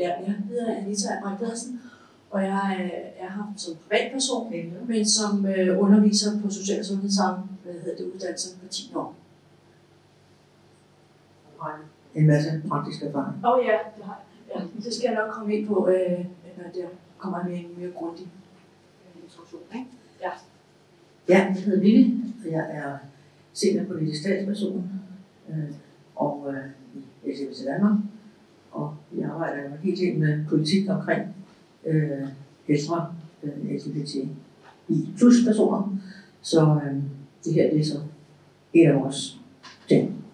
Ja, jeg hedder Anita Pedersen, og jeg er her som privatperson, men som øh, underviser på Social- og Sundhedsarm, hvad hedder det, uddannelse på 10 år. En masse praktisk erfaring. Åh oh, ja, det har jeg. Ja, det skal jeg nok komme ind på, øh, når der kommer med en mere grundig introduktion. Ikke? Ja. Ja, jeg hedder Vivi, og jeg er seniorpolitisk statsperson øh, og øh, i LGBT Danmark. Og vi arbejder jo helt helt med politik omkring øh, ældre øh, LGBTI plus personer. Så øh, det her det er så en af vores ting.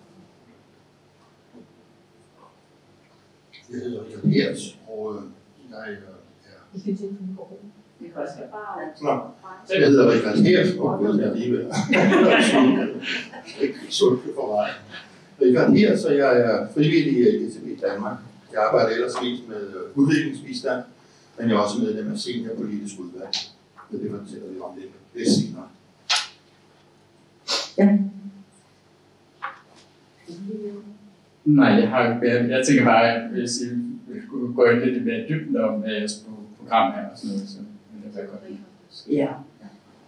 Jeg hedder Richard Hers, og øh, jeg er... Vi skal til mikrofonen. Det kan også bare... Nå, jeg hedder Richard Hers, og jeg er alligevel sundt for mig. Richard Hers, og jeg er frivillig i LGTB Danmark. Jeg arbejder ellers mest med øh, udviklingsbistand, men jeg er også medlem af seniorpolitisk udvalg. Så det fortæller vi om lidt, lidt senere. Ja. Nej, jeg har jeg, jeg tænker bare, at hvis I skulle gå ind lidt mere dybden om jeres program her og sådan noget, så ville det være godt. Ja.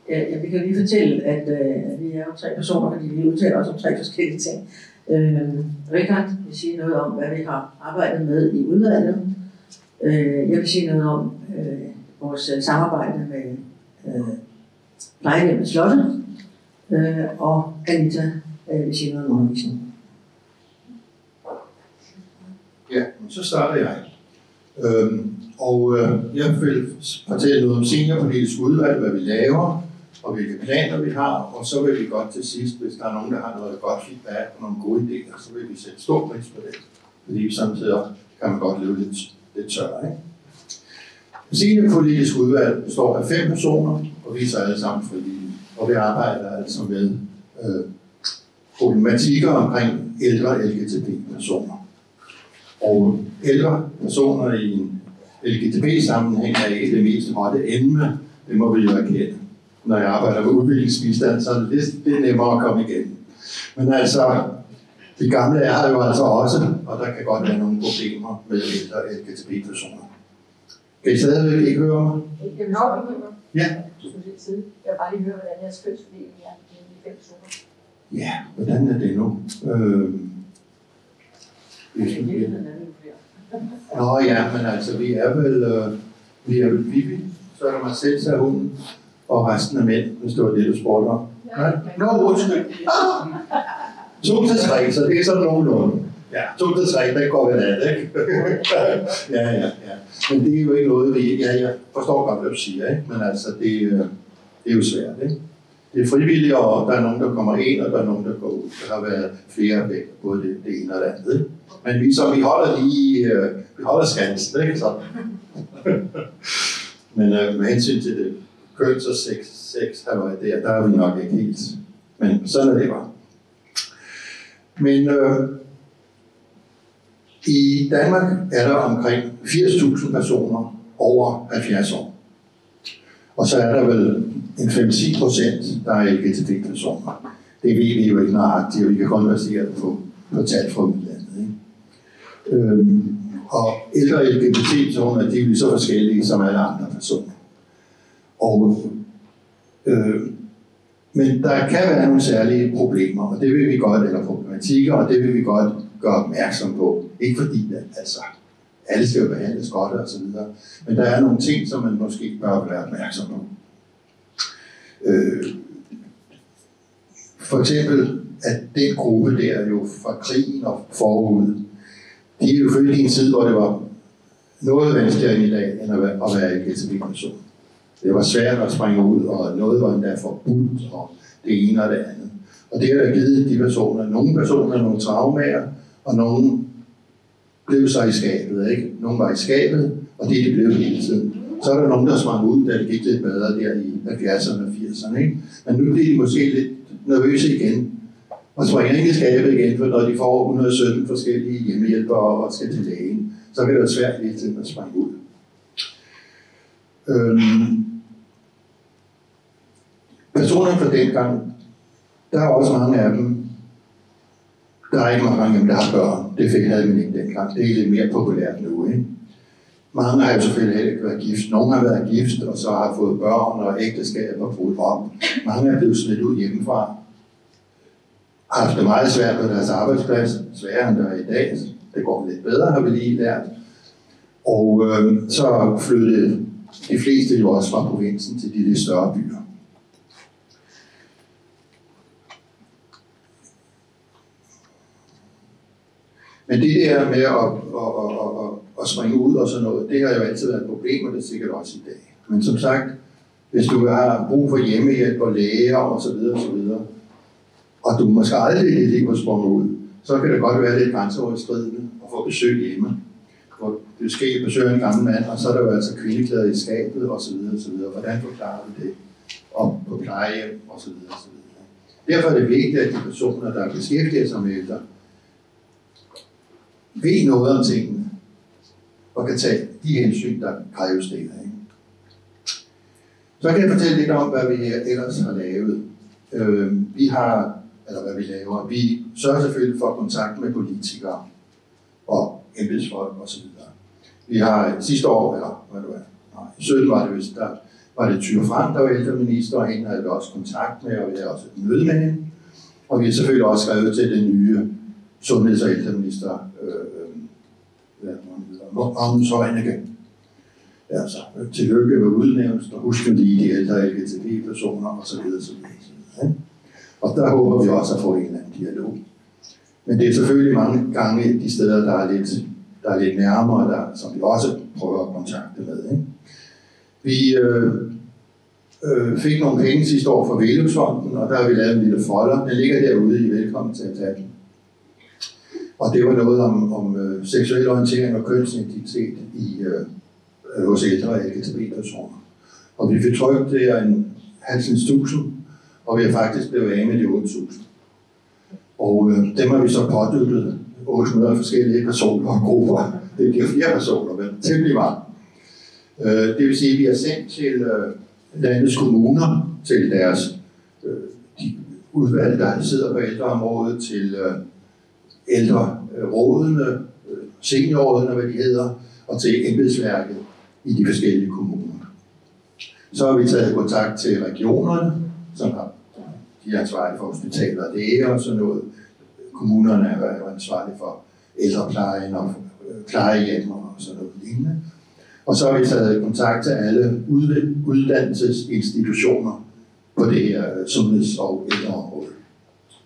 Ja, ja, vi kan lige fortælle, at øh, vi er jo tre personer, fordi vi udtaler os om tre forskellige ting. Øh, Richard vil sige noget om, hvad vi har arbejdet med i udlandet. Øh, jeg vil sige noget om øh, vores øh, samarbejde med øh, plejehjemmet Slottet. Øh, og Anita øh, vil sige noget om undervisning. Ja, så starter jeg. Øhm, og øh, jeg vil fortælle noget om seniorpolitisk udvalg, hvad vi laver, og hvilke planer vi har, og så vil vi godt til sidst, hvis der er nogen, der har noget godt feedback og nogle gode idéer, så vil vi sætte stor pris på det. Fordi samtidig kan man godt leve lidt, lidt tørre. ikke? Seniorpolitisk udvalg består af fem personer, og vi er så alle sammen frivillige. Og vi arbejder altså med øh, problematikker omkring ældre LGTB-personer. Og ældre personer i en LGTB-sammenhæng er ikke det mest rette emne, det må vi jo erkende. Når jeg arbejder med udviklingsbistand, så er det lidt det er nemmere at komme igennem. Men altså, de gamle er jo altså også, og der kan godt være nogle problemer med ældre LGTB-personer. Kan I stadigvæk ikke høre mig? Jeg vil nok ikke høre. Ja. Jeg vil bare lige høre, hvordan jeres kønsfordeling er i fem personer. Ja, hvordan er det nu? Øh, Nå ja, men altså, vi er vel, øh, vi er vel Vivi, så er der mig selv, er hunden, og resten af mænd, hvis det var det, du spurgte om. Nej? Nå, undskyld. Ah! To til tre, så det er sådan nogenlunde. Ja, to til tre, det går vel af, ikke? ja, ja, ja. Men det er jo ikke noget, vi... Ja, jeg forstår godt, hvad du siger, ikke? Men altså, det, øh, det er jo svært, ikke? Det er frivilligt, og der er nogen, der kommer ind, og der er nogen, der går ud. Der har været flere væk, både det, det ene og det andet. Ikke? Men vi, så vi holder lige, øh, vi holder skansen, ikke? Så. Men øh, med hensyn til det køns og sex, sex halløj der, der er vi nok ikke helt. Men sådan er det bare. Men øh, i Danmark er der omkring 80.000 personer over 70 år. Og så er der vel en 5-10 procent, der er LGTB-personer. Det ved vi jo ikke nøjagtigt, og vi kan kun basere det på, på tal fra udlandet. Ikke? Øhm, og ældre LGBT-personer, de er jo så forskellige som alle andre personer. Og, øh, men der kan være nogle særlige problemer, og det vil vi godt, eller problematikker, og det vil vi godt gøre opmærksom på. Ikke fordi, at, altså, alle skal jo behandles godt og så videre. Men der er nogle ting, som man måske bør være opmærksom på. Øh, for eksempel, at den gruppe der jo fra krigen og forud, de er jo født i en tid, hvor det var noget vanskeligere end i dag, end at være, at være LGTB-person. Det var svært at springe ud, og noget var endda forbudt, og det ene og det andet. Og det har der givet de personer, nogle personer nogle traumer, og nogle blev så i skabet, ikke? Nogle var i skabet, og det er de blev hele tiden. Så er der nogen, der sprang ud, da det gik lidt bedre der i 70'erne og 80'erne, ikke? Men nu bliver de måske lidt nervøse igen, og springer ind i skabet igen, for når de får 117 forskellige hjemmehjælpere og skal til lægen, så kan det være svært hele tiden at springe ud. Øhm, personerne fra dengang, der er også mange af dem, der er ikke mange af dem, der har børn. Det fik havde man ikke dengang. Det er lidt mere populært nu. Ikke? Mange har jo selvfølgelig heller ikke været gift. Nogle har været gift, og så har fået børn og ægteskaber brudt op. Mange er blevet smidt ud hjemmefra. Har haft det meget svært på deres arbejdsplads. Sværere end der er i dag. Det går lidt bedre, har vi lige lært. Og øh, så flyttede de fleste jo også fra provinsen til de lidt større byer. Men det der med at, at, at, at, at springe ud og sådan noget, det har jo altid været et problem, og det er sikkert også i dag. Men som sagt, hvis du har brug for hjemmehjælp og læger og så videre og så videre, og du måske aldrig i dit liv har sprunget ud, så kan det godt være lidt grænseoverskridende at få besøg hjemme det du skal en gammel mand, og så er der jo altså kvindeklæder i skabet og så videre og så videre. Hvordan forklarer vi det? Og på plejehjem osv. osv. Derfor er det vigtigt, at de personer, der beskæftiger sig med ældre, ved noget om tingene, og kan tage de hensyn, der kræves det Ikke? Så kan jeg fortælle lidt om, hvad vi ellers har lavet. Øh, vi har, eller hvad vi laver, vi sørger selvfølgelig for kontakt med politikere og embedsfolk osv. Vi har sidste år, eller hvad det var, nej, i 17 var det vist, der var det Tyre Frank, der var ældreminister, og hende havde vi også kontakt med, og vi havde også et møde med hende. Og vi har selvfølgelig også skrevet til den nye sundheds- og ældreminister, øh, øh, hedder Magnus Heunicke. Altså, tillykke med udnævnelsen, og husk lige de ældre LGTB-personer osv. osv. Ikke? Og der håber vi også at få en eller anden dialog. Men det er selvfølgelig mange gange de steder, der er lidt, der er lidt nærmere, der, som vi også prøver at kontakte med. Ikke? Vi øh, øh, fik nogle penge sidste år fra Velumsfonden, og der har vi lavet en lille folder. Den ligger derude i Velkommen til at tage den. Og det var noget om, om øh, seksuel orientering og kønsidentitet i, øh, hos ældre og LGTB-personer. Og vi fik trykt det er en halvsens tusind, og vi har faktisk blevet af med de 8.000. Og øh, dem har vi så påduttet 800 forskellige personer og grupper. Det bliver flere personer, men temmelig mange. Øh, det vil sige, at vi har sendt til øh, landets kommuner, til deres øh, de udvalg, der sidder på ældreområdet, til ældrerådene, seniorrådene, hvad de hedder, og til embedsværket i de forskellige kommuner. Så har vi taget kontakt til regionerne, som har de er ansvarlige for hospitaler og læger og sådan noget. Kommunerne er jo ansvarlige for ældreplejen og øh, plejehjem og sådan noget lignende. Og så har vi taget kontakt til alle uddannelsesinstitutioner på det her øh, sundheds- og ældreområde.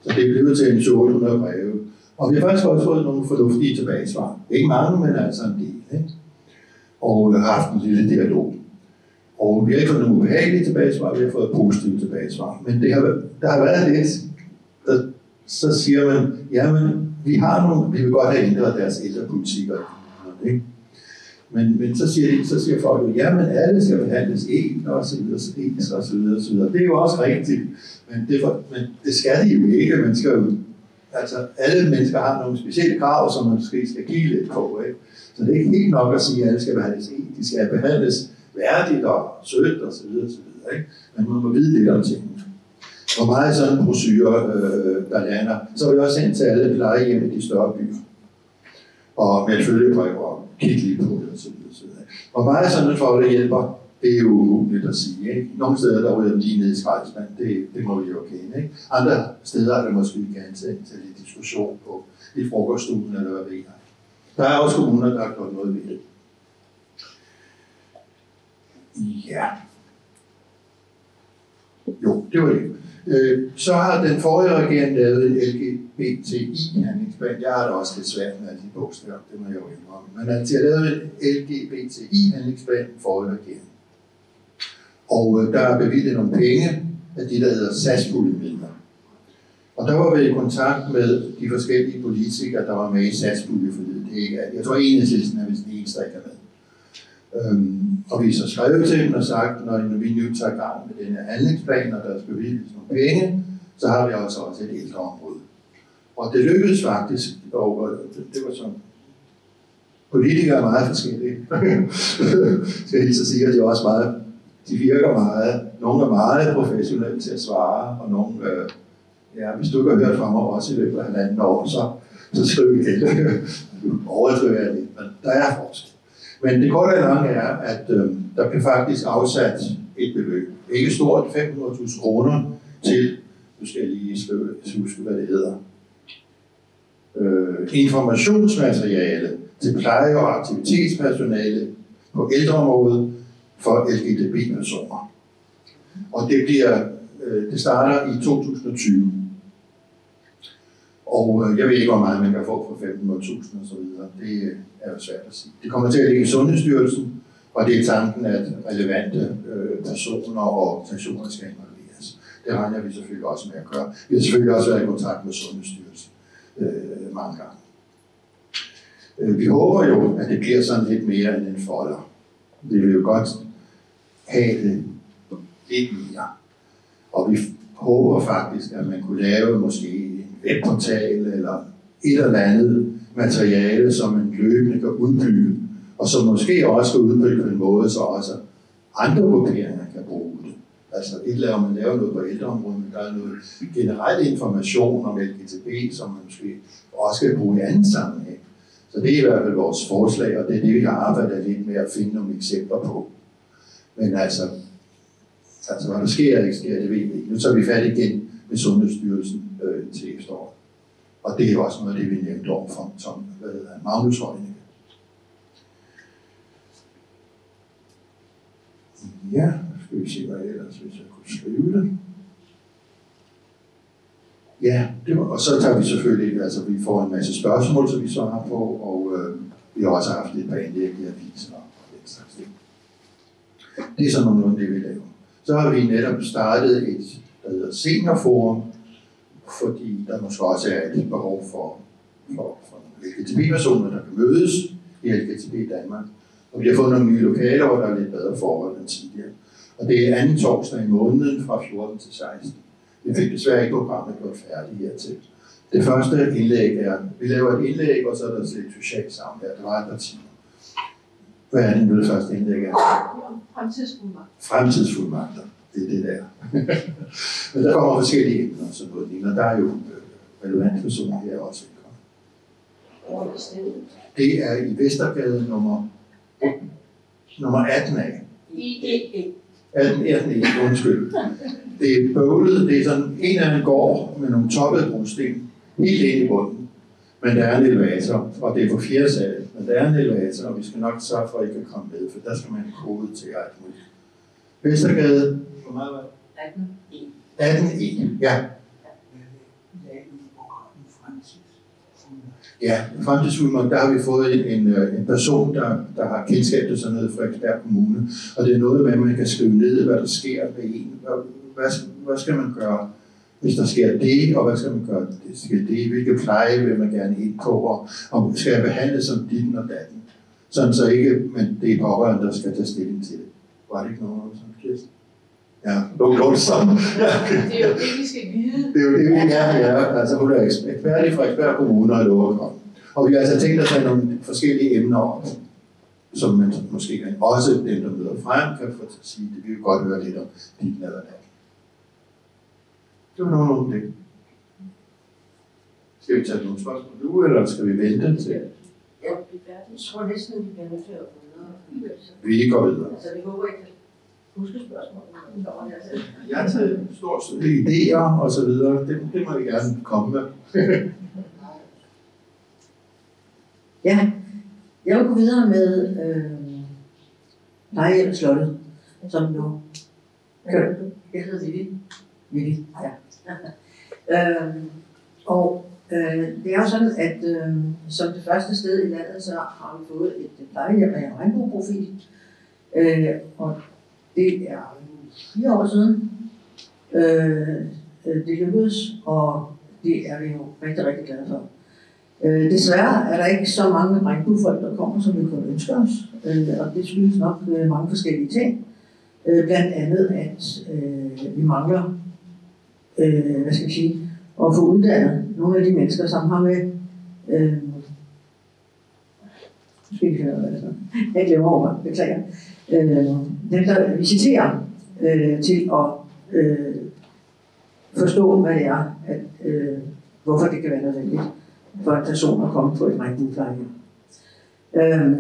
Så det er blevet til en 800 breve. Og vi har faktisk også fået nogle fornuftige tilbagesvar. Ikke mange, men altså en del. Ikke? Og har haft en lille dialog. Og vi har ikke fået nogle ubehagelige tilbagesvar, vi har fået positive tilbagesvar. Men det har, der har været lidt, der, så siger man, jamen, vi har nogle, vi vil godt have ændret deres ældrepolitik ikke? Men, men så, siger de, så siger folk jo, jamen alle skal behandles ens og så videre, så ens og så videre, så videre. Det er jo også rigtigt, men det, for, men det skal de jo ikke. Man skal jo, altså alle mennesker har nogle specielle krav, som man måske skal give lidt på. Ikke? Så det er ikke helt nok at sige, at alle skal behandles ens. De skal behandles værdigt og sødt og så videre, så videre. Ikke? Men man må vide lidt om tingene. Hvor meget sådan en procedure, øh, der lander. Så vil jeg også hen til alle plejehjem i de større byer. Og med et følgebrev og kigge lige på det osv. så Hvor meget sådan en faglig hjælper, det er jo umuligt at sige. Ikke? Nogle steder, der ryger lige ned i skraldespand, det, det må vi jo kende. Ikke? Andre steder er det måske gerne til, til lidt diskussion på i frokoststuen eller hvad ved jeg. Der er også kommuner, der har gjort noget ved det. Ja. Jo, det var det. Øh, så har den forrige regering lavet en LGBTI-handlingsplan. Jeg har det også lidt svært med alle de bogstaver, det må jeg jo indrømme. Men altså, jeg lavede en LGBTI-handlingsplan forrige regering. Og øh, der er bevilget nogle penge af de, der hedder satspuljemidler. Og der var vi i kontakt med de forskellige politikere, der var med i satspuljeforlidet. Det er ikke Jeg tror, enhedslisten er vist den eneste, der ikke er med. Øhm, og vi så skrevet til dem og sagt, når vi nu tager gang med den her handlingsplan, og der skal bevilges nogle penge, så har vi også også et ældreområde. Og det lykkedes faktisk, og det, det var sådan, politikere er meget forskellige. skal jeg så sige, at de er også meget, de virker meget, nogle er meget professionelle til at svare, og nogle, øh, ja, hvis du ikke har hørt fra mig også i løbet af halvanden år, så, så skriv igen. Overdriver jeg lidt, men der er forskel. Men det korte og lange er, at øh, der bliver faktisk afsat et beløb, ikke stort, 500.000 kroner til, nu skal jeg lige skrive, altså huske, hvad det hedder, øh, informationsmateriale til pleje- og aktivitetspersonale på ældreområdet for LGTB-personer. Og det, bliver, øh, det starter i 2020. Og øh, jeg ved ikke, hvor meget man kan få for 500.000 og så videre. Det øh, er jo svært at sige. Det kommer til at ligge i Sundhedsstyrelsen, og det er tanken, at relevante øh, personer og organisationer skal involveres. Det regner vi selvfølgelig også med at gøre. Vi har selvfølgelig også været i kontakt med Sundhedsstyrelsen øh, mange gange. Øh, vi håber jo, at det bliver sådan lidt mere end en folder. Vi vil jo godt have det lidt mere. Og vi håber faktisk, at man kunne lave måske en webportal eller et eller andet materiale, som man løbende kan udbygge, og som måske også kan udbygge på en måde, så også andre grupperinger kan bruge det. Altså et laver man laver noget på ældreområdet, men der er noget generel information om LGTB, som man måske også kan bruge i anden sammenhæng. Så det er i hvert fald vores forslag, og det er det, vi har arbejdet lidt med at finde nogle eksempler på. Men altså, altså hvad der sker ikke sker, det ved vi ikke. Nu tager vi fat igen med Sundhedsstyrelsen øh, til efteråret. Og det er jo også noget af det, vi nævnte over for Tom, hvad hedder Magnus Højne. Ja, skal vi se, hvad jeg ellers, hvis jeg kunne skrive det. Ja, det var, og så tager vi selvfølgelig, altså vi får en masse spørgsmål, som vi svarer på, og øh, vi har også haft et par indlæg i aviser og den slags ting. Det er sådan nogenlunde det, vi laver. Så har vi netop startet et, der hedder Seniorforum, fordi der måske også er et behov for, for, for LGTB-personer, der kan mødes i LGTB Danmark. Og vi har fået nogle nye lokaler, hvor der er lidt bedre forhold end tidligere. Og det er anden torsdag i måneden fra 14 til 16. Vi fik desværre ikke programmet gjort færdigt hertil. Det første indlæg er, vi laver et indlæg, og så er der et socialt samvær. Det var et par timer. Hvad er det nu, det første indlæg er? Fremtidsfuldmagt. Fremtidsfuldmagter. Det er det der. Men der kommer forskellige emner og sådan noget. Og der er jo øh, relevante personer her også. Det er i Vestergade nummer, nummer 18 af. I, I, I. 18, 18 ikke, undskyld. Det er bøvlet, det er sådan en af en gård med nogle toppede brosten, helt ind i bunden. Men der er en elevator, og det er på fjerde sal, men der er en elevator, og vi skal nok sørge for, at I kan komme med, for der skal man kode til alt muligt. Vestergade, hvor meget var det? 18 18 E, ja. Ja, fremtidsfuldmagt, der har vi fået en, en, øh, en person, der, der har kendskab til sådan noget fra Frederiksberg Kommune, og det er noget med, at man kan skrive ned, hvad der sker med en. Hvad, hvad, hvad skal man gøre, hvis der sker det, og hvad skal man gøre, hvis der sker det, hvilke pleje vil man gerne ind på, og, og skal jeg behandle som ditten og datten. Sådan så ikke, men det er pårørende, der skal tage stilling til det. Var det ikke nogen som Kirsten? Ja, nogenlunde sådan. Ja, okay. Det er jo det, vi skal vide. Det er jo det, vi gerne vil have. Altså, hun er ekspert i Frederiksberg Kommune og godt. Og vi har altså tænkt at tage nogle forskellige emner op, som man måske kan også dem, der møder frem, kan få til at sige, det vil vi godt høre lidt om din eller dat. Det var nogen om det. Skal vi tage nogle spørgsmål nu, eller skal vi vente til, Jeg tror næsten, vi bliver nødt vi går videre? Altså, vi håber ikke, huske dertil. Jeg har taget stort set idéer og så videre. Det, det må vi gerne komme med. Ja, jeg vil gå videre med øh, plejehjem Slottet, som nu... Kan du? Jeg hedder Vivi. Vivi, ja. øh, og øh, det er jo sådan, at øh, som det første sted i landet, så har vi fået et plejehjem med en regnbueprofil. Øh, og det er fire år siden, øh, øh, det lykkedes, og det er vi jo rigtig, rigtig glade for. Øh, desværre er der ikke så mange regnbuefolk, der kommer, som vi kunne ønske os, øh, og det skyldes nok øh, mange forskellige ting. Øh, blandt andet, at øh, vi mangler, øh, hvad skal jeg sige, at få uddannet nogle af de mennesker, som har med, øh, det. Altså, jeg glemmer over, beklager. Øh, dem, der visiterer øh, til at øh, forstå, hvad det er, at, øh, hvorfor det kan være nødvendigt for en person at komme på et regnbueplejehjem. Øh,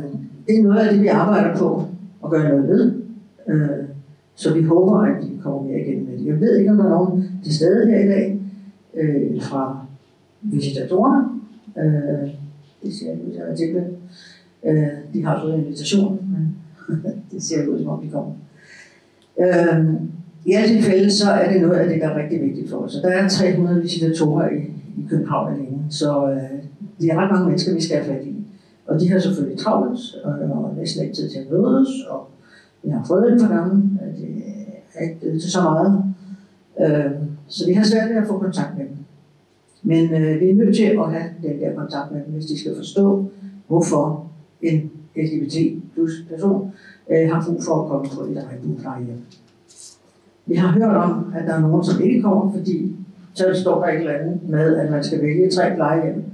det er noget af det, vi arbejder på at gøre noget ved. Øh, så vi håber, at vi kommer mere igennem med det. Jeg ved ikke, om der er nogen til stede her i dag øh, fra visitatorerne. Øh, det ser ud til at være tilfældet. Øh, de har fået en invitation, men det ser ud som om de kommer. Øh, I alle tilfælde, så er det noget af det, der er rigtig vigtigt for os. Og der er 300 visitatorer i, i København alene, så øh, det er ret mange mennesker, vi skal have fat i. Og de har selvfølgelig travlt, og, og næsten ikke tid til at mødes, og vi har prøvet et par at det er ikke blevet til så meget. Øh, så vi har svært ved at få kontakt med dem. Men øh, vi er nødt til at have den der kontakt med dem, hvis de skal forstå, hvorfor en LGBT plus person øh, har brug for at komme på et regnbueplejehjem. Vi har hørt om, at der er nogen, som ikke kommer, fordi så står der et eller andet med, at man skal vælge tre plejehjem.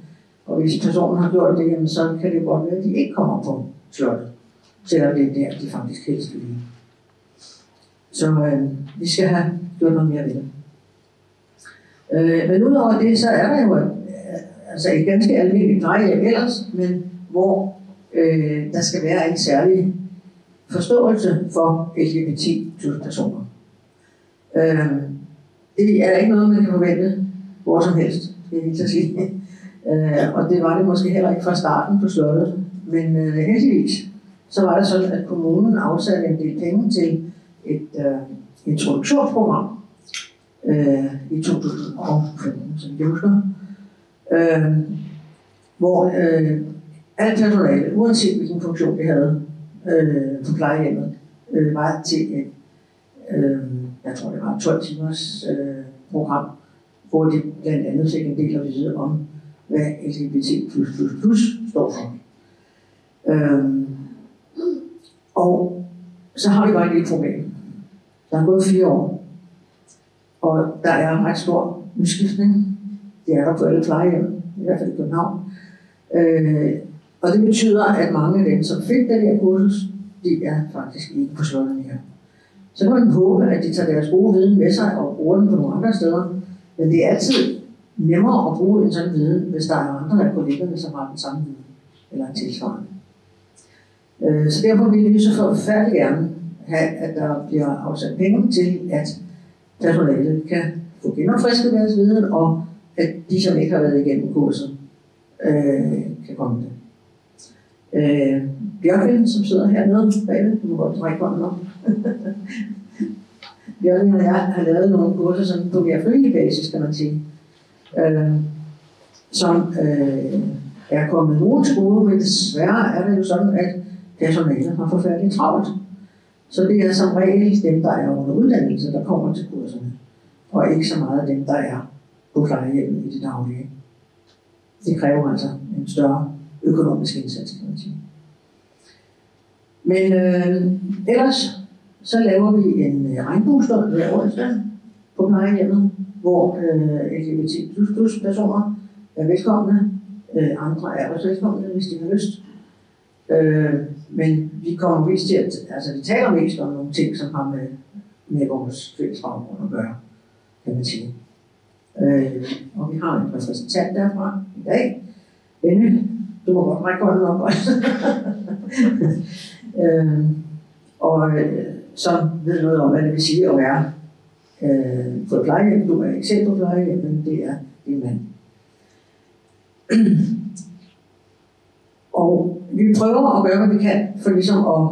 Og hvis personen har gjort det, jamen, så kan det godt være, at de ikke kommer på slottet, selvom det er der, de faktisk helst vil. Så øh, vi skal have gjort noget mere ved det. Øh, men udover det, så er der jo et, altså et ganske almindeligt plejehjem ellers, men hvor øh, der skal være en særlig forståelse for LGBT personer. Øh, det er ikke noget, man kan forvente hvor som helst, skal jeg lige sige. Øh, og det var det måske heller ikke fra starten på slottet. Men øh, heldigvis, så var det sådan, at kommunen afsatte en del penge til et øh, introduktionsprogram øh, i 2015, som jeg husker, øh, hvor øh, alt personale, uanset hvilken funktion det havde øh, på plejehjemmet, øh, var til et, øh, jeg tror det var 12 timers øh, program, hvor de blandt andet fik en del af vide om, hvad LGBT står for. Øhm, og så har vi bare et lille problem. Der er gået fire år, og der er en ret stor udskiftning. Det er der på alle plejehjem, i hvert fald i København. Øh, og det betyder, at mange af dem, som fik den her kursus, de er faktisk ikke på slottet mere. Så kan man håbe, at de tager deres gode viden med sig og bruger den på nogle andre steder. Men det er altid nemmere at bruge en sådan viden, hvis der er andre af kollegerne, som har den samme viden, eller en tilsvarende. Øh, så derfor vil vi så forfærdelig gerne have, at der bliver afsat penge til, at personalet kan få genopfrisket deres viden, og at de, som ikke har været igennem kurset, øh, kan komme det. Øh, Bjørkvind, som sidder hernede bagved, du må godt række hånden op. Bjørkvind og jeg har lavet nogle kurser sådan på mere frivillig basis, kan man sige øh, som øh, er kommet nogen til gode, men desværre er det jo sådan, at personalet har forfærdeligt travlt. Så det er som regel dem, der er under uddannelse, der kommer til kurserne, og ikke så meget dem, der er på plejehjemmet i det daglige. Det kræver altså en større økonomisk indsats, kan man sige. Men øh, ellers så laver vi en øh, regnbuestund hver onsdag på plejehjemmet, hvor øh, LGBT plus personer er velkomne. Øh, andre er også velkomne, hvis de har lyst. Øh, men vi kommer mest til at, altså vi taler mest om nogle ting, som har med, med vores fælles baggrund at gøre, kan man sige. Øh, og vi har en repræsentant derfra i dag. Benny, du må godt række hånden op også. Altså. øh, og øh, som ved noget om, hvad det vil sige at være øh, på et plejehjem. Du er ikke selv på plejehjem, men det er en mand. og vi prøver at gøre, hvad vi kan, for ligesom at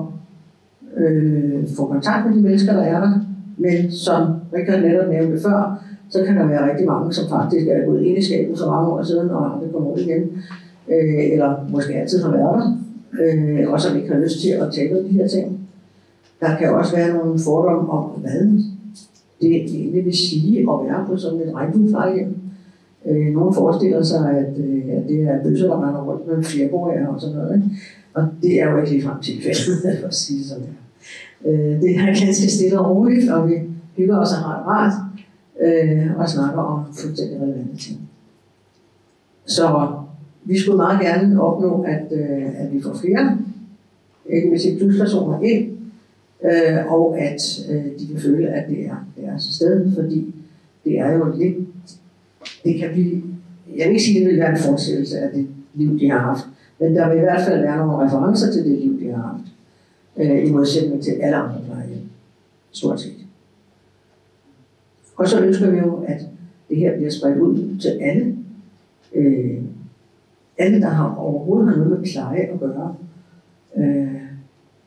øh, få kontakt med de mennesker, der er der. Men som Richard netop nævnte før, så kan der være rigtig mange, som faktisk er gået ind i skabet for mange år siden, og aldrig kommer ud igen. Øh, eller måske altid har været der, øh, og som ikke har lyst til at tale om de her ting. Der kan også være nogle fordomme om, hvad det egentlig vil sige at være på sådan et regnbueplejehjem. Øh, nogle forestiller sig, at, øh, at det er bøsser, der render rundt med fjerboer og sådan noget. Ikke? Og det er jo ikke ligefrem tilfældet, for at sige sådan her. Øh, det er ganske stille og roligt, og vi hygger os og har det rart, øh, og snakker om fuldstændig relevante ting. Så vi skulle meget gerne opnå, at, øh, at vi får flere LGBT pluspersoner ind, øh, og at øh, de kan føle, at det er deres sted, fordi det er jo lidt, det kan blive, jeg vil ikke sige, at det vil være en fortsættelse af det liv, de har haft, Men der vil i hvert fald være nogle referencer til det liv, de har haft, øh, i modsætning til alle andre plejehjem, stort set. Og så ønsker vi jo, at det her bliver spredt ud til alle, øh, alle, der har overhovedet har noget med pleje at gøre. Øh,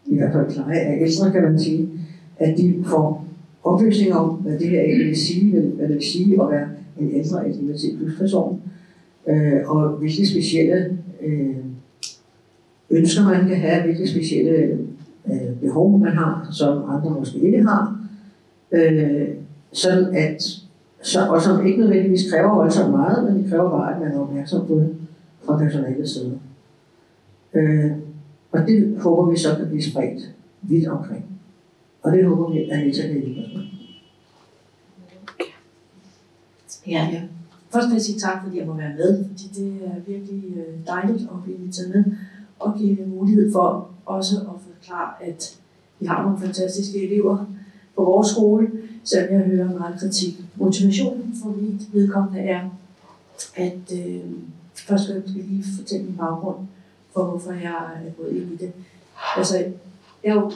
I hvert fald pleje af ældre, kan man sige. At de får oplysning om, hvad det her egentlig vil sige, hvad det vil sige at være en ældre LGBT plus person, øh, og hvilke specielle øh, ønsker man kan have, hvilke specielle øh, behov man har, som andre måske ikke har. Øh, sådan at, så, og som ikke nødvendigvis kræver voldsomt meget, men det kræver bare, at man er opmærksom på det fra personalets side. Øh, og det håber vi så kan blive spredt vidt omkring. Og det håber vi, at Anita kan hjælpe os med. Ja, ja. Først vil jeg sige tak, fordi jeg må være med, fordi det er virkelig øh, dejligt at blive inviteret med og give mulighed for også at forklare, at vi har nogle fantastiske elever på vores skole, selvom jeg hører meget kritik. Motivationen for mit vedkommende er, at øh, først skal jeg lige fortælle min baggrund for, hvorfor jeg er gået ind i det. Altså, jeg er jo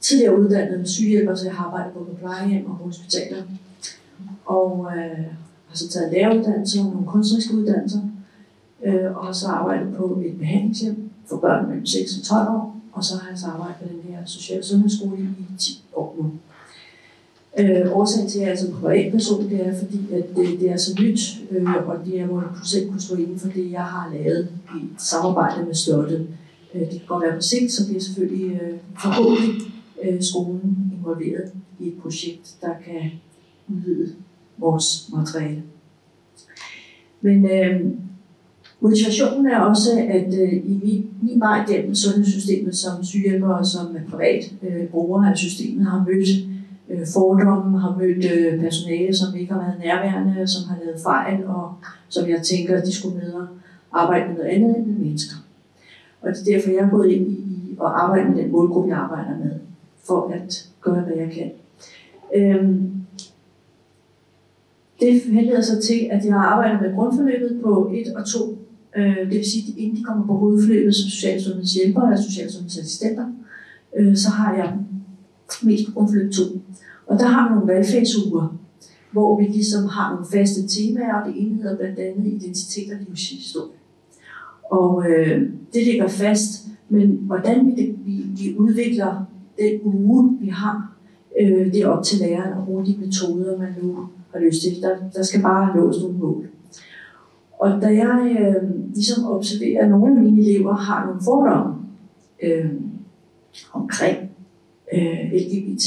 tidligere uddannet sygehjælper, så jeg har arbejdet både på plejehjem og hospitaler. Og øh, har så taget læreruddannelser og nogle kunstneriske uddannelser, øh, og har så arbejdet på et behandlingshjem for børn mellem 6 og 12 år, og så har jeg så arbejdet på den her sociale sundhedsskole i 10 år nu. Øh, årsagen til, at jeg er som privatperson, det er fordi, at det, det er så nyt, øh, og det er, hvor jeg selv kunne stå inden for det, jeg har lavet i et samarbejde med Slottet. Øh, det kan godt være på sigt, så bliver selvfølgelig øh, forhåbentlig øh, skolen involveret i et projekt, der kan udvide vores materiale. Men øh, motivationen er også, at øh, i min, min vej gennem sundhedssystemet som sygehjælper og som privat øh, bruger af systemet har mødt øh, fordomme, har mødt øh, personale, som ikke har været nærværende, som har lavet fejl, og som jeg tænker, de skulle med at arbejde med noget andet end med mennesker. Og det er derfor, jeg er gået ind i at arbejde med den målgruppe, jeg arbejder med, for at gøre, hvad jeg kan. Øhm, det henleder sig til, at jeg har arbejdet med grundforløbet på 1 og 2. Øh, det vil sige, at inden de kommer på hovedforløbet som socialsundhedshjælper eller socialsundhedsassistenter, øh, så har jeg mest på grundforløb 2. Og der har vi nogle valgfagsuger, hvor vi ligesom har nogle faste temaer, og det ene hedder blandt andet identitet og livshistorie. Og øh, det ligger fast, men hvordan vi, det, vi, vi udvikler den uge, vi har, øh, det er op til læreren at bruge de metoder, man nu har lyst til. Der, der skal bare nås nogle mål. Og da jeg øh, ligesom observerer, at nogle af mine elever har nogle fordomme øh, omkring øh, LGBT,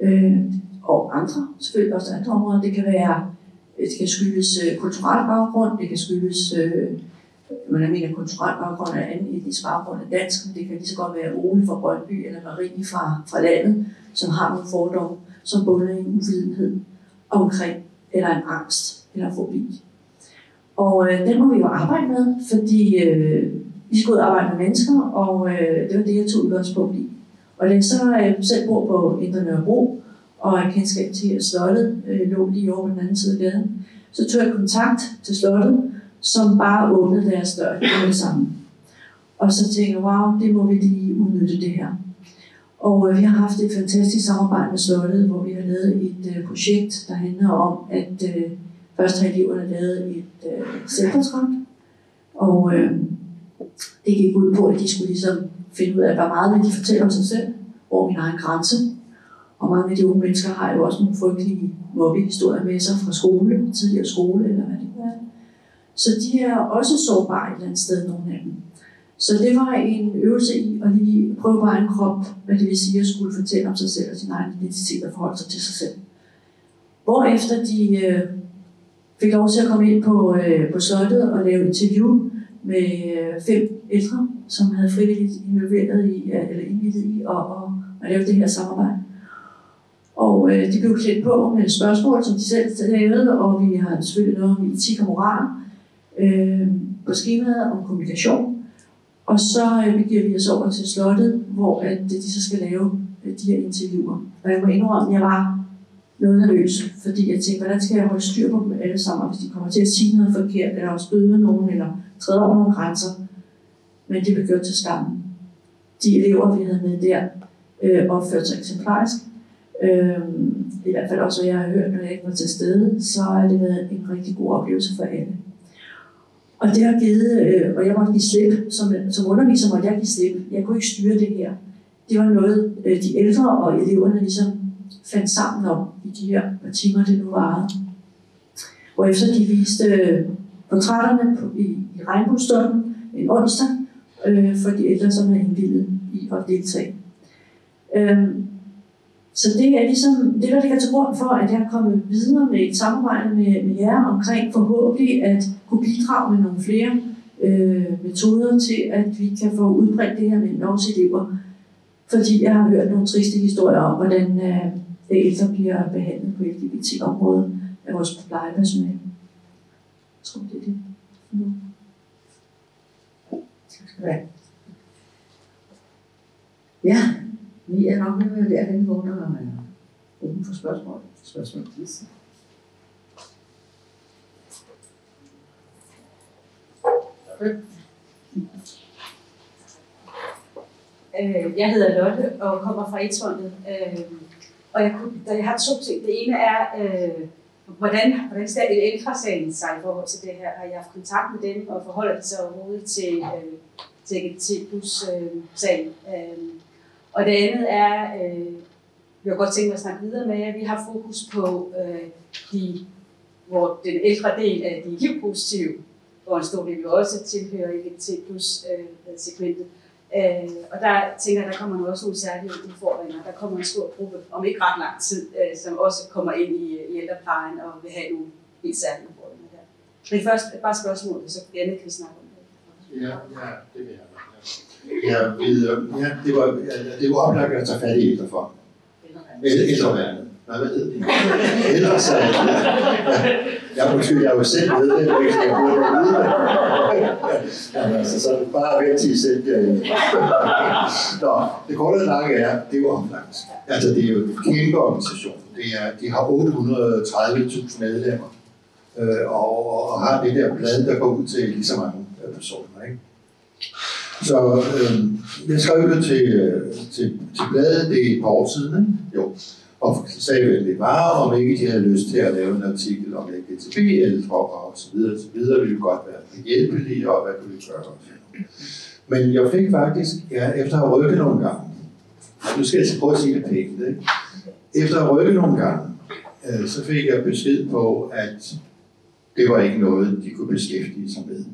øh, og andre, selvfølgelig også andre områder, det kan være, det kan skyldes øh, kulturel baggrund, det kan skyldes, øh, man jeg mener kulturel baggrund er anden etnisk baggrund af dansk, men det kan lige så godt være Ole fra Brøndby eller Marie fra, fra landet, som har nogle fordomme, som bunder i en uvidenhed omkring, eller en angst, eller fobi. Og øh, den må vi jo arbejde med, fordi øh, vi skal ud og arbejde med mennesker, og øh, det var det, jeg tog udgangspunkt i. Og da jeg så øh, selv bor på Indre Nørrebro, og er kendskab til, at slottet øh, lå lige over på den anden side af gaden, så tog jeg kontakt til slottet, som bare åbnede deres dør det samme. Og så tænkte jeg, wow, det må vi lige udnytte det her. Og øh, vi har haft et fantastisk samarbejde med Slottet, hvor vi har lavet et øh, projekt, der handler om, at øh, først har eleverne lavet et øh, selvportræt. Og øh, det gik ud på, at de skulle ligesom finde ud af, hvor meget vil de fortælle om sig selv, hvor min egen grænse. Og mange af de unge mennesker har jo også nogle frygtelige mobbehistorier med sig fra skole, tidligere skole eller hvad det er. Så de er også sårbare et eller andet sted, nogle af dem. Så det var en øvelse i at lige prøve på egen krop, hvad det vil sige at skulle fortælle om sig selv og sin egen identitet og forholde sig til sig selv. Hvorefter de øh, fik lov til at komme ind på, øh, på slottet og lave interview med øh, fem ældre, som havde frivilligt involveret i, eller indvildet i at, at, at lave det her samarbejde. Og øh, de blev klædt på med spørgsmål, som de selv lavede, og vi har selvfølgelig noget om etik og moral øh, på skemaet om kommunikation. Og så øh, begiver vi os over til slottet, hvor at, øh, de så skal lave øh, de her interviewer. Og jeg må indrømme, at jeg var noget nervøs, fordi jeg tænkte, hvordan skal jeg holde styr på dem alle sammen, hvis de kommer til at sige noget forkert, eller også bøde nogen, eller træde over nogle grænser. men det blev gjort til skammen. De elever, vi havde med der, øh, opførte sig eksemplarisk. Øh, I hvert fald også, hvad jeg har hørt, når jeg ikke var til stede, så har det været en rigtig god oplevelse for alle. Og det har givet, øh, og jeg måtte give slip, som, som underviser måtte jeg give slip. Jeg kunne ikke styre det her. Det var noget, øh, de ældre og eleverne ligesom fandt sammen om i de her par timer, det nu varede. Hvorefter de viste øh, portrætterne på, i, i regnbuestunden en onsdag øh, for de ældre, som havde indvildet i at deltage. Øhm, så det er ligesom det, der ligger til grund for, at jeg er kommet videre med et samarbejde med, med jer omkring forhåbentlig at kunne bidrage med nogle flere øh, metoder til, at vi kan få udbredt det her med vores elever. Fordi jeg har hørt nogle triste historier om, hvordan øh, ældre bliver behandlet på LGBT-området af vores plejepersonale. Jeg tror, det er det. Mm. Tak skal du have. Ja, vi er nok ved at være derhen, hvor der er åben for spørgsmål. Spørgsmål, please. Øh, jeg hedder Lotte og kommer fra Edsfondet. Øh, og jeg, kunne, jeg har to ting. Det ene er, øh, hvordan, hvordan stiller ældresagen sig i forhold til det her? Har I haft kontakt med dem, og forholder det sig overhovedet til, øh, til LGBT plus øh, sagen? Øh, og det andet er, øh, jeg har godt tænkt mig at snakke videre med at Vi har fokus på øh, de, hvor den ældre del af de HIV-positive, hvor en stor del også tilhører LGBT plus øh, segmentet. Øh, og der tænker jeg, der kommer nu også nogle særlige udfordringer. Der kommer en stor gruppe, om ikke ret lang tid, øh, som også kommer ind i, i ældreplejen og vil have nogle helt særlige udfordringer der. Men først bare spørgsmålet, så Janne kan vi snakke om det. Ja, ja, det vil jeg. Ja, ved, ja det, var, ja, det var oplagt at tage fat i ældrefonden. Ældreværnet. Nej, hvad hedder det? så. Ja. Jeg, måske, jeg er jo selv ved det, hvis jeg burde vide det. Ja, altså, så bare vent til I selv derinde. Nå, det korte og lange er, det er jo oplagt. Altså, det er jo en kæmpe organisation. Det er, de har 830.000 medlemmer. Øh, og, og har det der blad, der går ud til lige så mange øh, personer. Ikke? Så øh, jeg skrev det til, øh, til, til bladet, det er et par år siden, ikke? jo, og sagde, hvad det var, om ikke de havde lyst til at lave en artikel om LGTB-ældre og så videre, så videre, ville godt være hjælpelige, og hvad kunne vi gøre. Men jeg fik faktisk, ja, efter at have rykket nogle gange, nu skal jeg prøve at sige det pænt, ikke? efter at have rykket nogle gange, øh, så fik jeg besked på, at det var ikke noget, de kunne beskæftige sig med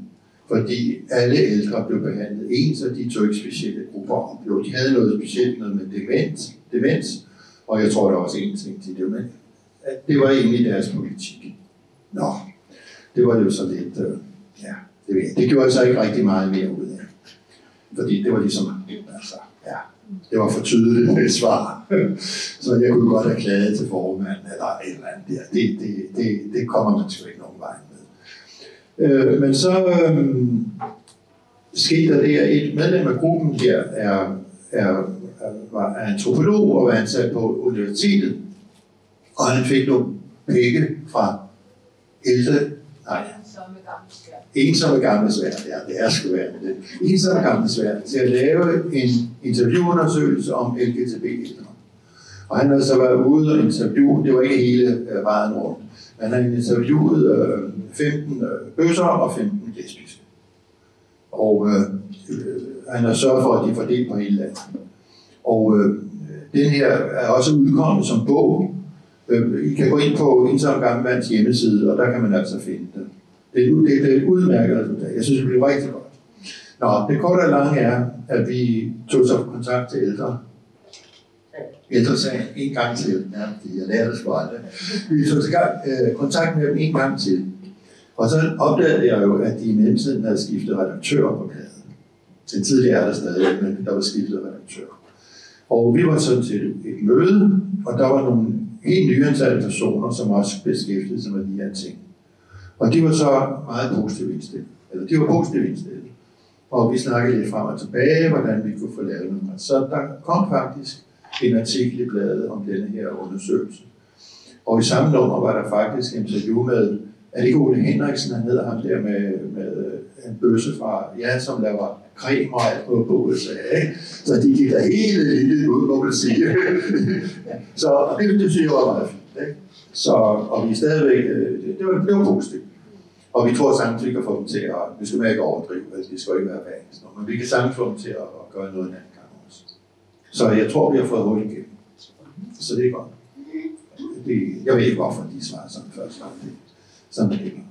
fordi alle ældre blev behandlet ens, og de tog ikke specielle grupper op. Jo, de havde noget specielt noget med demens, demens og jeg tror, der var også en ting til det, men at det var egentlig deres politik. Nå, det var jo så lidt, øh, ja, det, ved jeg. det gjorde så ikke rigtig meget mere ud af. Fordi det var ligesom, altså, ja, det var for tydeligt et svar. så jeg kunne godt have klaget til formanden eller et eller andet der. Det, det, det, det kommer man sgu ikke. Øh, men så øh, skete der det, at et medlem af gruppen her er, er, var antropolog og var ansat på universitetet. Og han fik nogle penge fra ældre, nej, ensomme gamle svært, ja, det er sgu værd det. Ensomme gamle svært, til at lave en interviewundersøgelse om LGTB-ældre. Og han havde så været ude og interviewe, det var ikke hele øh, vejen rundt, men han har interviewet øh, 15 øh, bøsser og 15 lesbiske. Og øh, øh, han har sørget for, at de er fordelt på hele landet. Og øh, den her er også udkommet som bog. Øh, I kan gå ind på Ensom Gammelmands hjemmeside, og der kan man altså finde det. Det er, det, det er et udmærket resultat. Jeg synes, det bliver rigtig godt. Nå, det korte og lange er, at vi tog så kontakt til ældre. Ældre sagen en gang til. Ja, jeg lærte det sgu aldrig. Vi tog til gang, øh, kontakt med dem en gang til. Og så opdagede jeg jo, at de i mellemtiden havde skiftet redaktør på bladet. Den tidligere er der stadig, men der var skiftet redaktør. Og vi var sådan til et møde, og der var nogle helt nyansatte personer, som også beskæftigede sig med de her ting. Og de var så meget positivt indstillet. Eller de var positivt indstillet. Og vi snakkede lidt frem og tilbage, hvordan vi kunne få lavet noget. Så der kom faktisk en artikel i bladet om denne her undersøgelse. Og i samme nummer var der faktisk interview med er det ikke Ole Henriksen, han hedder ham der med, med øh, en bøsse fra, ja, som laver creme og alt på, på USA, ikke? Så de gik der hele lille ud, må man sige. så og det, det synes jeg var meget fint. Ikke? Så, og vi er stadigvæk, øh, det, det, var, det var positivt. Og vi tror samtidig vi kan få dem til at, vi skal ikke overdrive, altså, det skal ikke være hver men vi kan samtidig få dem til at, at gøre noget andet. Så jeg tror, vi har fået hul igennem. Så det er godt. Det, jeg ved ikke, hvorfor de svarer sådan først gang. Det, sådan er det ikke.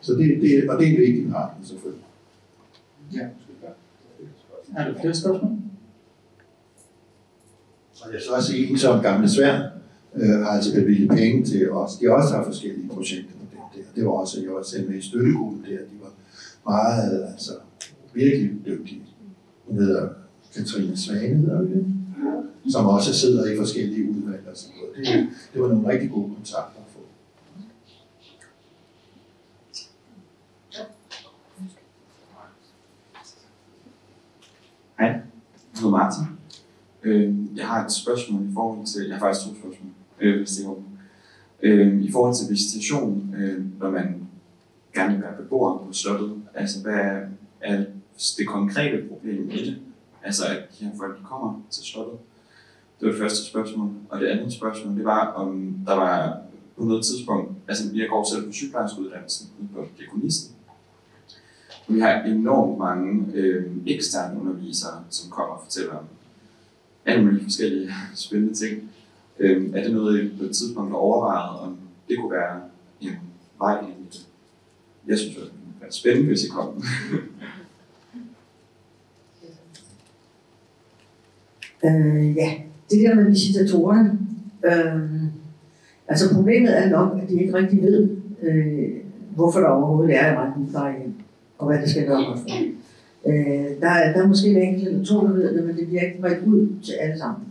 Så det, det, og det er en vigtig part, selvfølgelig. Ja. Er der flere spørgsmål? Og jeg skal også sige, en som gamle svær øh, har altså bevilget penge til os. De også har forskellige projekter på det der. Det var også, jeg var selv med i støttegruppen der. De var meget, altså virkelig dygtige. Hun hedder Katrine Svane, hedder det? Som også sidder i forskellige udvalg og sådan noget. Det, det var nogle rigtig gode kontakter at få. Hej, jeg hedder Martin. Øh, jeg har et spørgsmål i forhold til, jeg har faktisk to spørgsmål, øh, hvis det er øh, I forhold til visitation, øh, når man gerne vil være beboer på slottet, altså hvad er, er det konkrete problem i det? Altså at de her folk kommer til slottet. Det var det første spørgsmål. Og det andet spørgsmål, det var, om der var på noget tidspunkt, altså jeg går selv på sygeplejerskeuddannelsen ude på diakonisten, vi har enormt mange øh, eksterne undervisere, som kommer og fortæller om alle mulige forskellige spændende ting. Øh, er det noget, I på et tidspunkt har overvejet, om det kunne være en vej ind i det? Jeg synes, det ville være spændende, hvis I kom. Øh, ja, det der med visitatorerne. Øh, altså problemet er nok, at de ikke rigtig ved, øh, hvorfor der overhovedet er et retningsplejehjem, og hvad det skal gøre for. Øh, der, er, der er måske en enkelt eller to, der ved det, men det bliver ikke bredt ud til alle sammen.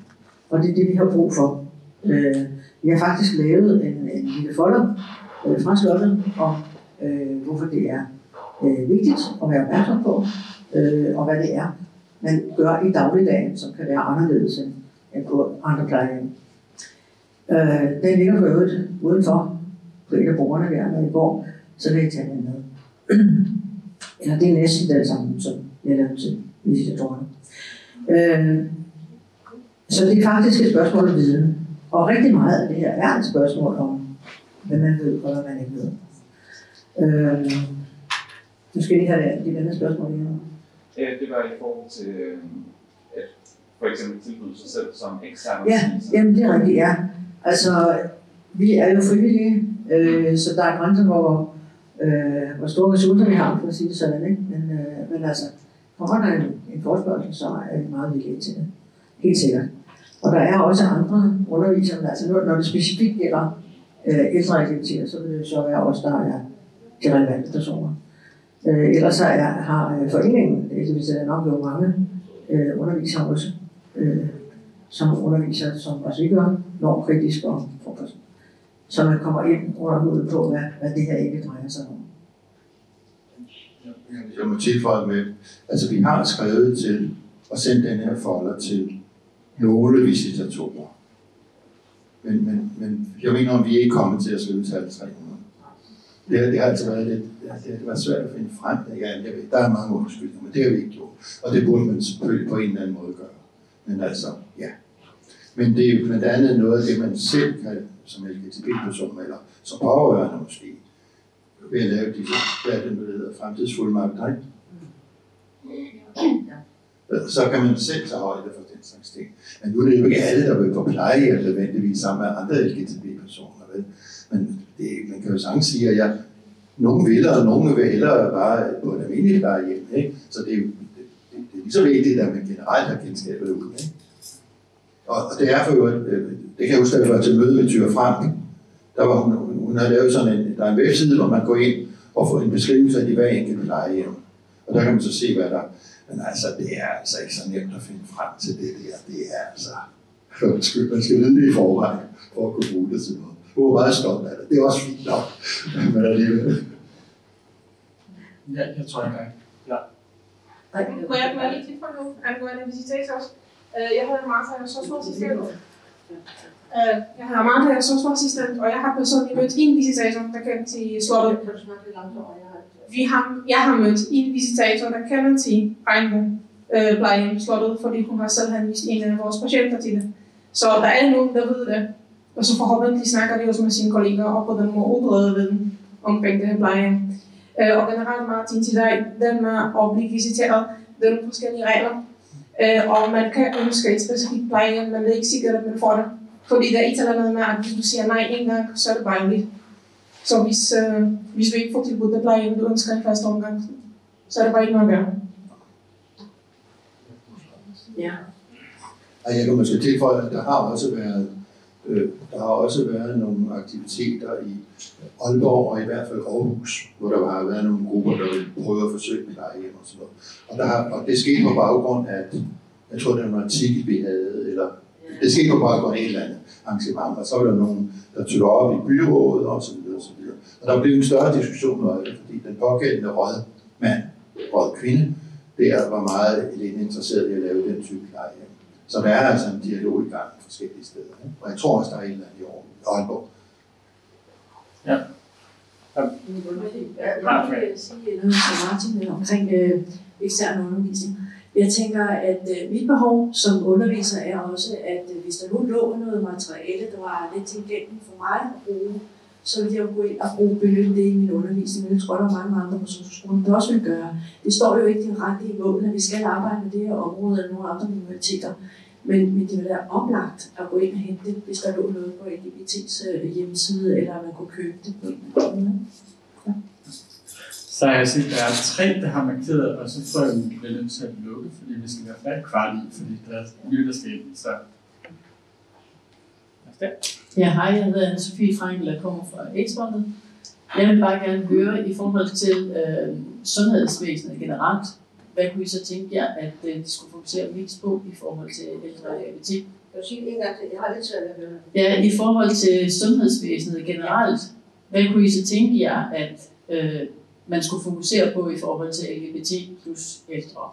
Og det er det, vi har brug for. Øh, vi har faktisk lavet en, en lille folder øh, fra slottet om, øh, hvorfor det er øh, vigtigt at være opmærksom på, øh, og hvad det er, man gør i dagligdagen, som kan være anderledes end, på andre plejehjem. Øh, den ligger for øvrigt udenfor på et af bordene der, når I går, så vil I tage den med. Eller det er næsten det samme, som jeg lavede til visitatorerne. Øh, så det er faktisk et spørgsmål om viden. Og rigtig meget af det her er et spørgsmål om, hvad man ved og hvad man ikke ved. Øh, nu skal jeg lige have det, det andet spørgsmål igen. Ja, det var i forhold til øh, at for eksempel tilbyde sig selv som ekstern Ja, jamen det er rigtigt, ja. Altså, vi er jo frivillige, øh, så der er grænser hvor, øh, hvor store ressourcer vi har, for at sige det sådan, ikke? Men, øh, men altså, kommer der en, en forspørgsel, så er vi meget villige til det. Helt sikkert. Og der er også andre undervisere, men altså når, når det specifikt gælder øh, ældreaktiviteter, så vil det så være os, der er de relevante personer. Øh, ellers så er, har øh, foreningen, det vil sige nok jo mange øh, undervisere også, øh, som underviser, som også ikke gør normkritisk og frokost. Så man kommer ind under hovedet på, hvad, hvad det her ikke drejer sig om. Jeg må tilføje med, altså vi har skrevet til og sendt den her folder til nogle visitatorer. Men, men, men jeg mener, om vi ikke kommet til at skrive til alle 300. Det, det har altså været lidt, ja, det har været svært at finde frem. Ja, jeg ved, der er mange undskyldninger, men det har vi ikke gjort. Og det burde man selvfølgelig på en eller anden måde gøre. Men altså, ja. Men det er jo blandt andet noget af det, man selv kan, som LGTB-person, eller som pårørende måske, ved at lave disse, hvad er det, der hedder, fremtidsfuldmagter, ikke? Så kan man selv tage højde for den slags ting. Men nu er det jo ikke alle, der vil på plejehjem nødvendigvis sammen med andre LGTB-personer. Vel? Men det, man kan jo sagtens sige, at jeg, nogen vil, og nogen vil hellere bare på et almindeligt plejehjem. Ikke? Så det er jo det, det, det er lige så vigtigt, at man generelt har kendskabet ud. Ikke? Og, og det er for jo, øh, det kan jeg huske, at jeg var til møde med Tyre Frank. Ikke? Der var hun, hun, havde lavet sådan en, der er en webside, hvor man går ind og får en beskrivelse af de hver enkelt plejehjem. Og der kan man så se, hvad der men altså, det er altså ikke så nemt at finde frem til det der. Det er altså... Undskyld, man skal vide det i forvejen, for at kunne bruge det til noget. Hun var meget stolt af det. Det er også fint nok. Men alligevel. Ja, jeg tror ikke, jeg Må jeg, må jeg lige tilføje noget angående visitator? Øh, Jeg hedder Martha, jeg er socialassistent, Øh, Jeg hedder Martha, jeg er socialassistent, og jeg har personligt mødt en visitator, der kender til slottet. Kan har Vi har, jeg har mødt en visitator, der kender til Regnbo øh, plejehjem slottet, fordi hun har selv henvist en af vores patienter til det. Så der er nogen, der ved det. Og så forhåbentlig snakker de også med sine kolleger og på den måde udbrede viden omkring det her pleje. Øh, og generelt Martin til dig, den med at blive visiteret, det er nogle forskellige regler. Øh, og man kan ønske et specifikt plejehjem, men det er ikke sikkert, at man får det. Fordi der er et eller andet med, at hvis du siger nej en gang, så er det bare lidt. Så hvis, øh, hvis du ikke får tilbudt det plejehjem, du ønsker i første omgang, så er det bare ikke noget at gøre. Ja. Og jeg kan måske tilføje, at der har også været, Øh, der har også været nogle aktiviteter i Aalborg og i hvert fald Aarhus, hvor der har været nogle grupper, der vil prøve at forsøge med plejehjem og sådan noget. Og, der har, og det skete på baggrund af, at jeg tror, det var en artikel, vi havde, eller det skete på baggrund af et eller andet arrangement, og så var der nogen, der tog op i byrådet og så videre, og så videre. Og der blev en større diskussion om det, fordi den pågældende rådmand, rådkvinde, der var meget lidt interesseret i at lave den type plejehjem. Så der er altså en dialog i gang forskellige steder. Ikke? Og jeg tror også, der er en eller anden i Aalborg. Jeg vil sige noget til Martin omkring øh, ekstern undervisning. Jeg tænker, at øh, mit behov som underviser er også, at øh, hvis der nu lå noget materiale, der var lidt tilgængeligt for mig at bruge, så ville jeg jo gå ind og bruge, benytte det i min undervisning. Men jeg tror, der er mange andre på skolen, der også vil gøre. Det står jo ikke direkte i målet, at vi skal arbejde med det her område eller nogle andre minoriteter. Men, men det vil være oplagt at gå ind og hente det, hvis der lå noget på LGBT's øh, hjemmeside, eller man kunne købe det på en eller anden måde. Så jeg siger, der er tre, der har markeret, og så tror jeg, vi bliver nødt til at lukke, fordi vi skal være færdig kvart i, fordi der er nyt at ske. Så Ja. Ja, hej, jeg hedder Anne-Sophie Frankel, jeg kommer fra Eksportet. Jeg vil bare gerne høre i forhold til øh, sundhedsvæsenet generelt, hvad kunne I så tænke jer, at øh, de skulle fokusere mest på i forhold til ældre og høre. Ja, i forhold til sundhedsvæsenet generelt, hvad kunne I så tænke jer, at øh, man skulle fokusere på i forhold til LGBT plus ældre?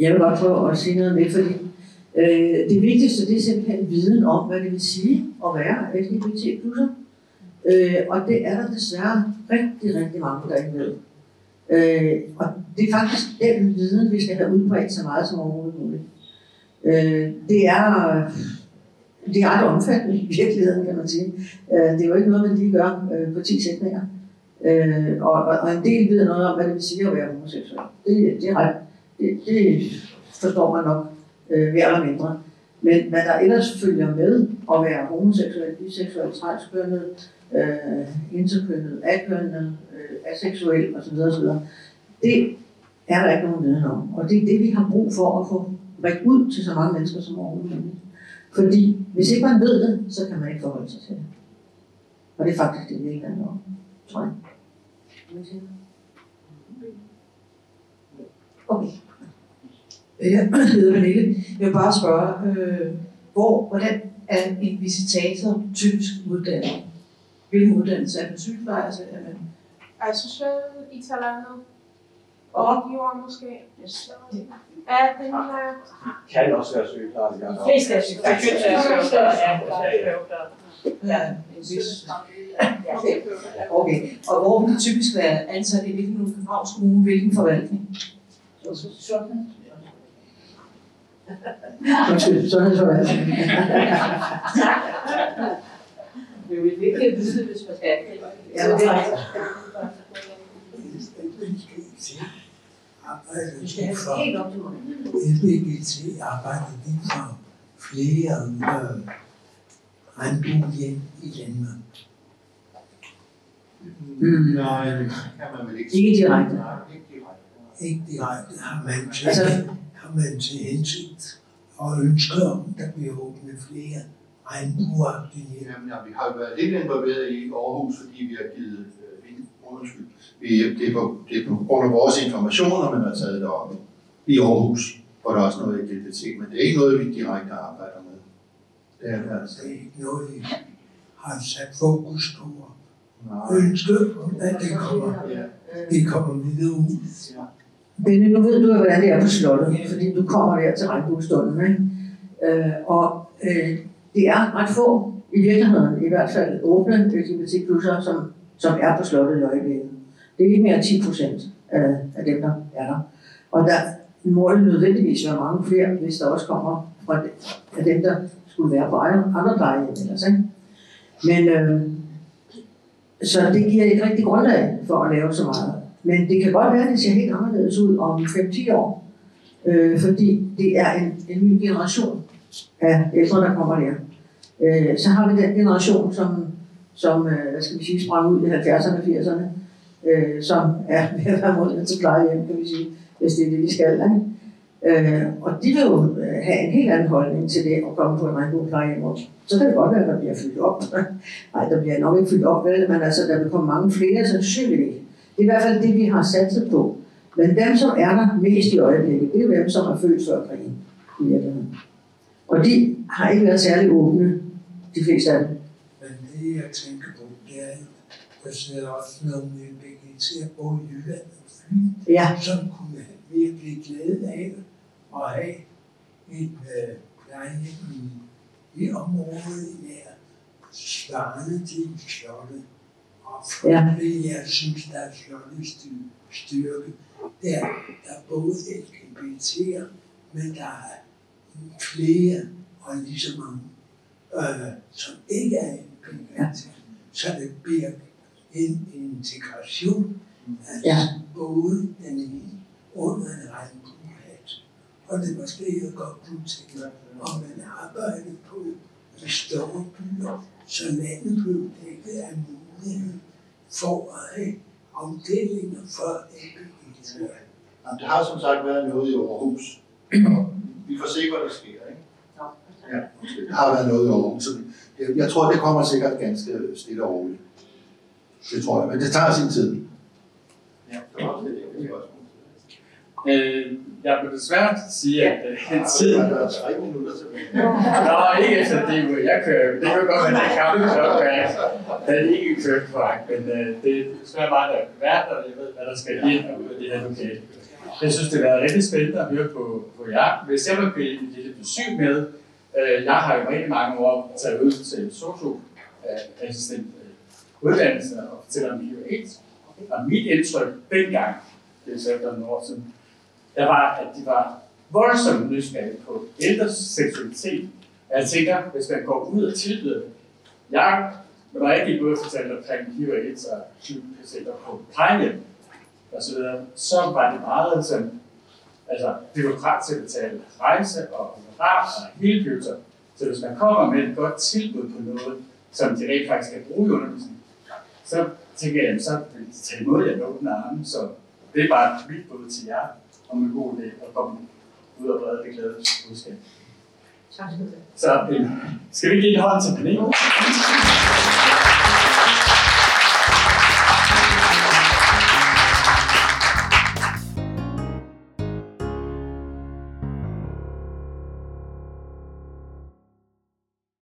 Jeg vil godt prøve at sige noget med, fordi øh, det vigtigste det er simpelthen viden om, hvad det vil sige at være LGBT plusser. Øh, og det er der desværre rigtig, rigtig mange, der ikke ved. Øh, og det er faktisk den viden, vi skal have udbredt så meget som overhovedet muligt. Øh, det er det er ret omfattende i virkeligheden, kan man sige. Øh, det er jo ikke noget, man lige gør øh, på 10 sætninger. Øh, og, og, og en del ved noget om, hvad det vil sige at være homoseksuel. Det, det, er ret, det, det forstår man nok øh, mere eller mindre. Men hvad der ellers følger med at være homoseksuel, biseksuel, transkønnet, øh, interkønnet, akønnet, øh, aseksuel osv., osv., det er der ikke nogen viden om. Og det er det, vi har brug for at få rækket ud til så mange mennesker som overhovedet muligt. Fordi hvis ikke man ved det, så kan man ikke forholde sig til det. Og det er faktisk det, vi ikke handler om, tror jeg. Okay. Øh, jeg hedder Pernille. Jeg vil bare spørge, øh, hvor, hvordan er en visitator typisk uddannet? Hvilken uddannelse er man sygeplejerske? Er man er social i talentet? Rådgiver måske? Ja, det jeg. Kan også være sygeplejerske. De fleste er sygeplejersker. Ja, Okay, og hvor vil de typisk være ansat i hvilken Københavns Kommune, hvilken forvaltning? Undskyld, sundhedsforvaltning. Det er jo virkelig at vide, hvis man skal. Ja, det er rigtigt. Vi skal have det arbejder de for flere øh, regnbuehjem i Danmark. Mm. Nej, det kan man vel ikke Ikke direkte. Nej, ikke direkte. Ikke direkte har man til, Altså- har man til hensigt og ønsker om, der bliver åbnet flere regnbueagtige hjem. Jamen, ja, vi har jo været lidt involveret i Aarhus, fordi vi har givet, undskyld, vi, det, er på, det er på grund af vores informationer, man har taget det op i Aarhus, hvor der er også noget identitet, men det er ikke noget, vi direkte arbejder med. Det er det altså. Det er ikke noget, I har sat fokus på og Nej. ønsker, at det kommer, Ja. det kommer videre ud. Benne, nu ved du jo, hvordan det er på slottet, fordi du kommer der til regnbuestunden. Ikke? Øh, og øh, det er ret få, i virkeligheden i hvert fald, åbne LGBT+'er, som, som er på slottet i øjeblikket. Det er ikke mere 10 procent af, af dem, der er der. Og der må det nødvendigvis være mange flere, hvis der også kommer fra de, af dem, der skulle være på andre plejehjem ellers. Ikke? Men øh, så det giver et rigtig grundlag for at lave så meget. Men det kan godt være, at det ser helt anderledes ud om 5-10 år. Øh, fordi det er en, en ny generation af ældre, der kommer der. Øh, så har vi den generation, som, som øh, hvad skal vi sige, sprang ud i 70'erne og 80'erne, øh, som er ved at være modnet til plejehjem, kan vi sige, hvis det er det, de skal. Ikke? Øh, og de vil jo øh, have en helt anden holdning til det at komme på en rigtig god plejehjem også. Så kan det godt være, at der bliver fyldt op. Nej, der bliver nok ikke fyldt op, vel, men altså, der vil komme mange flere sandsynligvis. Det er i hvert fald det, vi har satset på. Men dem, som er der mest i øjeblikket, det er dem, som er født før krigen i virkeligheden. Og de har ikke været særlig åbne, de fleste af dem. Det, jeg tænker på, det er, der sidder også nogle vegeterer både i Jylland og Fyn, ja. som kunne virkelig glæde af at have et øh, plejehjem i, området nær svarende til slottet. Og for Ja. det, jeg synes, der er slottets styrke, det er, der er både LGBT'er, men der er flere og lige så mange, øh, som ikke er LGBT. Så det bliver en integration af Ja. både den ene under en regnbuehat. Og det var det, jeg godt kunne tænke mig, om man arbejder på i store byer, så landet blev dækket af mulighed for at have afdelinger for LGBT. Jamen, det har som sagt været noget i Aarhus. Vi får se, hvad der sker. Ikke? Ja, det har været noget i Aarhus. Så jeg, jeg tror, det kommer sikkert ganske stille og roligt. Det tror jeg, men det tager sin tid. Ja. Øh, jeg må desværre sige, at øh, tiden... Der er tre minutter tilbage. Nå, ikke efter det, jeg kører. Det kan godt være, at det er kampen klokken er. Den er ikke kørt korrekt, men øh, det er desværre bare, der er vært, og jeg ved, hvad der skal ind og ud af det her lokale. Jeg synes, det har været rigtig spændende at høre på, på jer. Hvis jeg må blive lidt besøg med, øh, jeg har jo rigtig mange år taget ud til socio-assistent øh, uddannelse og fortæller om HIV AIDS. Og mit indtryk dengang, det er så efter nogle år siden, der var, at de var voldsomt nysgerrige på ældres seksualitet. Og jeg tænker, hvis man går ud og tilbyder jeg, når jeg gik ud og fortalte omkring HIV AIDS og patienter på plejehjem, og så videre, så var det meget sådan, altså, byråkrat til at betale rejse og honorar og hele købter. Så hvis man kommer med et godt tilbud på noget, som de rent faktisk kan bruge i undervisningen, så tænker jeg, så vil de tage imod jer med åbne arme. Så det er bare mit bud til jer om en god idé at komme ud og brede det glæde budskab. Tak skal du have. Så øh, skal vi give en hånd til panelet?